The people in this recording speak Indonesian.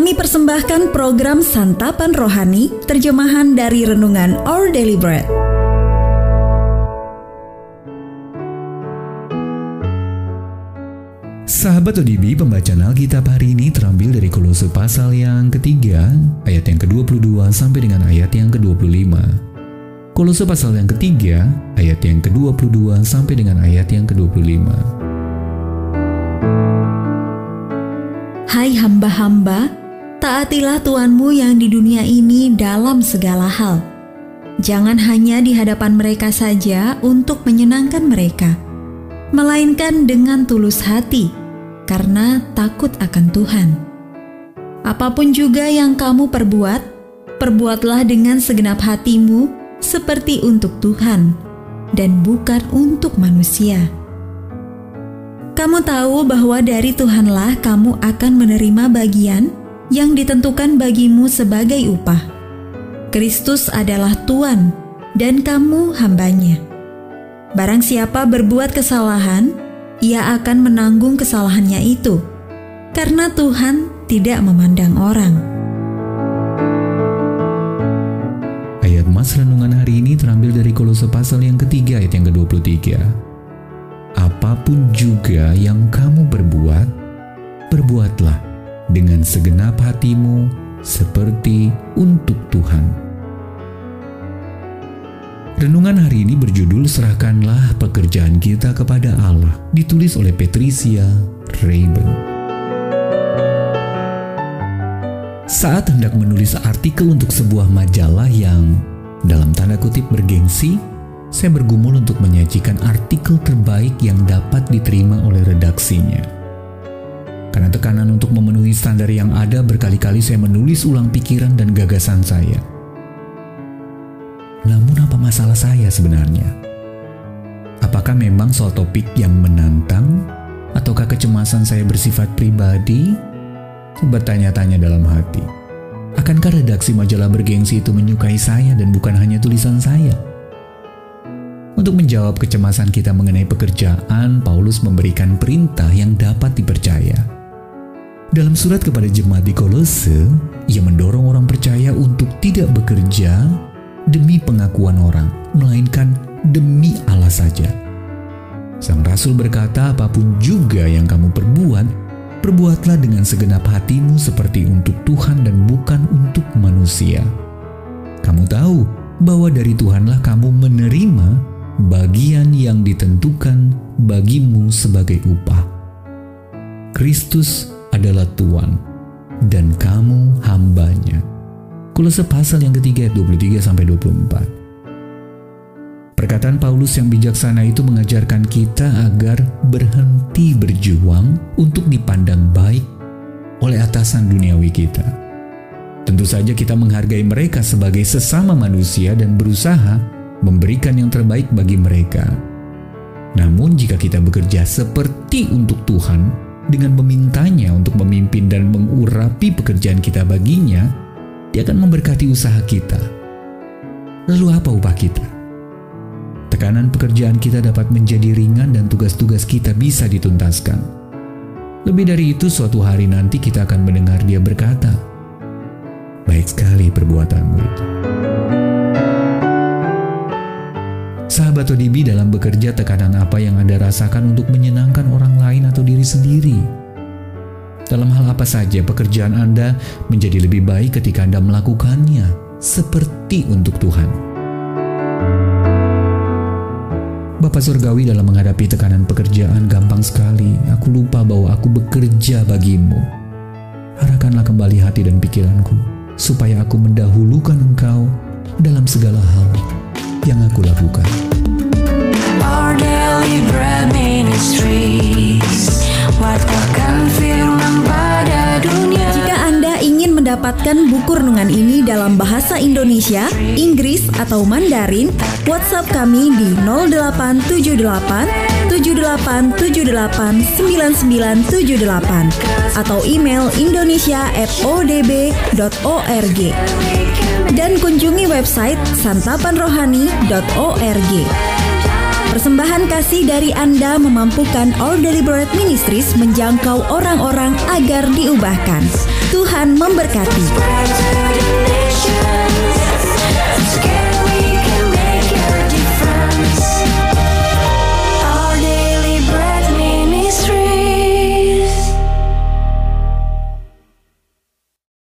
Kami persembahkan program Santapan Rohani, terjemahan dari Renungan Our Daily Bread. Sahabat ODB, pembacaan Alkitab hari ini terambil dari Kolose pasal yang ketiga, ayat yang ke-22 sampai dengan ayat yang ke-25. Kolose pasal yang ketiga, ayat yang ke-22 sampai dengan ayat yang ke-25. Hai hamba-hamba, taatilah Tuhanmu yang di dunia ini dalam segala hal. Jangan hanya di hadapan mereka saja untuk menyenangkan mereka, melainkan dengan tulus hati, karena takut akan Tuhan. Apa pun juga yang kamu perbuat, perbuatlah dengan segenap hatimu seperti untuk Tuhan dan bukan untuk manusia. Kamu tahu bahwa dari Tuhanlah kamu akan menerima bagian yang ditentukan bagimu sebagai upah. Kristus adalah Tuhan dan kamu hambanya. Barang siapa berbuat kesalahan, ia akan menanggung kesalahannya itu, karena Tuhan tidak memandang orang. Ayat Mas Renungan hari ini terambil dari Kolose pasal yang ketiga ayat yang ke-23. Apa pun juga yang kamu berbuat, perbuatlah dengan segenap hatimu seperti untuk Tuhan Renungan hari ini berjudul Serahkanlah pekerjaan kita kepada Allah, ditulis oleh Patricia Rayben. Saat hendak menulis artikel untuk sebuah majalah yang dalam tanda kutip bergengsi, saya bergumul untuk menyajikan artikel terbaik yang dapat diterima oleh redaksinya. Standar yang ada, berkali-kali saya menulis ulang pikiran dan gagasan saya namun apa masalah saya sebenarnya? Apakah memang soal topik yang menantang? Ataukah kecemasan saya bersifat pribadi? Bertanya-tanya dalam hati. Akankah redaksi majalah bergengsi itu menyukai saya dan bukan hanya tulisan saya? Untuk menjawab kecemasan kita mengenai pekerjaan, Paulus memberikan perintah yang dapat dipercaya. Dalam surat kepada jemaat di Kolose, ia mendorong orang percaya untuk tidak bekerja demi pengakuan orang, melainkan demi Allah saja. Sang Rasul berkata, "Apa pun juga yang kamu perbuat, perbuatlah dengan segenap hatimu seperti untuk Tuhan dan bukan untuk manusia." Kamu tahu bahwa dari Tuhanlah kamu menerima bagian yang ditentukan bagimu sebagai upah. Kristus adalah Tuhan, dan kamu hambanya. Kolose pasal yang ketiga ayat 23 sampai 24. Perkataan Paulus yang bijaksana itu mengajarkan kita agar berhenti berjuang untuk dipandang baik oleh atasan duniawi kita. Tentu saja kita menghargai mereka sebagai sesama manusia dan berusaha memberikan yang terbaik bagi mereka. Namun jika kita bekerja seperti untuk Tuhan dengan memintanya untuk memimpin dan mengurapi pekerjaan kita baginya, dia akan memberkati usaha kita. Lalu apa upah kita? Tekanan pekerjaan kita dapat menjadi ringan dan tugas-tugas kita bisa dituntaskan. Lebih dari itu, suatu hari nanti kita akan mendengar dia berkata, Baik sekali perbuatanmu itu. Sahabat ODB dalam bekerja tekanan apa yang Anda rasakan untuk menyenangkan orang lain sendiri? Dalam hal apa saja pekerjaan Anda menjadi lebih baik ketika Anda melakukannya seperti untuk Tuhan. Bapak Surgawi dalam menghadapi tekanan pekerjaan gampang sekali. Aku lupa bahwa aku bekerja bagimu. Arahkanlah kembali hati dan pikiranku, supaya aku mendahulukan engkau dalam segala hal yang aku lakukan. Our daily bread ministries, mendapatkan buku renungan ini dalam bahasa Indonesia, Inggris, atau Mandarin, WhatsApp kami di 0878 78789978 atau email indonesia@odb.org dan kunjungi website santapanrohani.org. Persembahan kasih dari Anda memampukan All Deliberate Ministries menjangkau orang-orang agar diubahkan. Tuhan memberkati.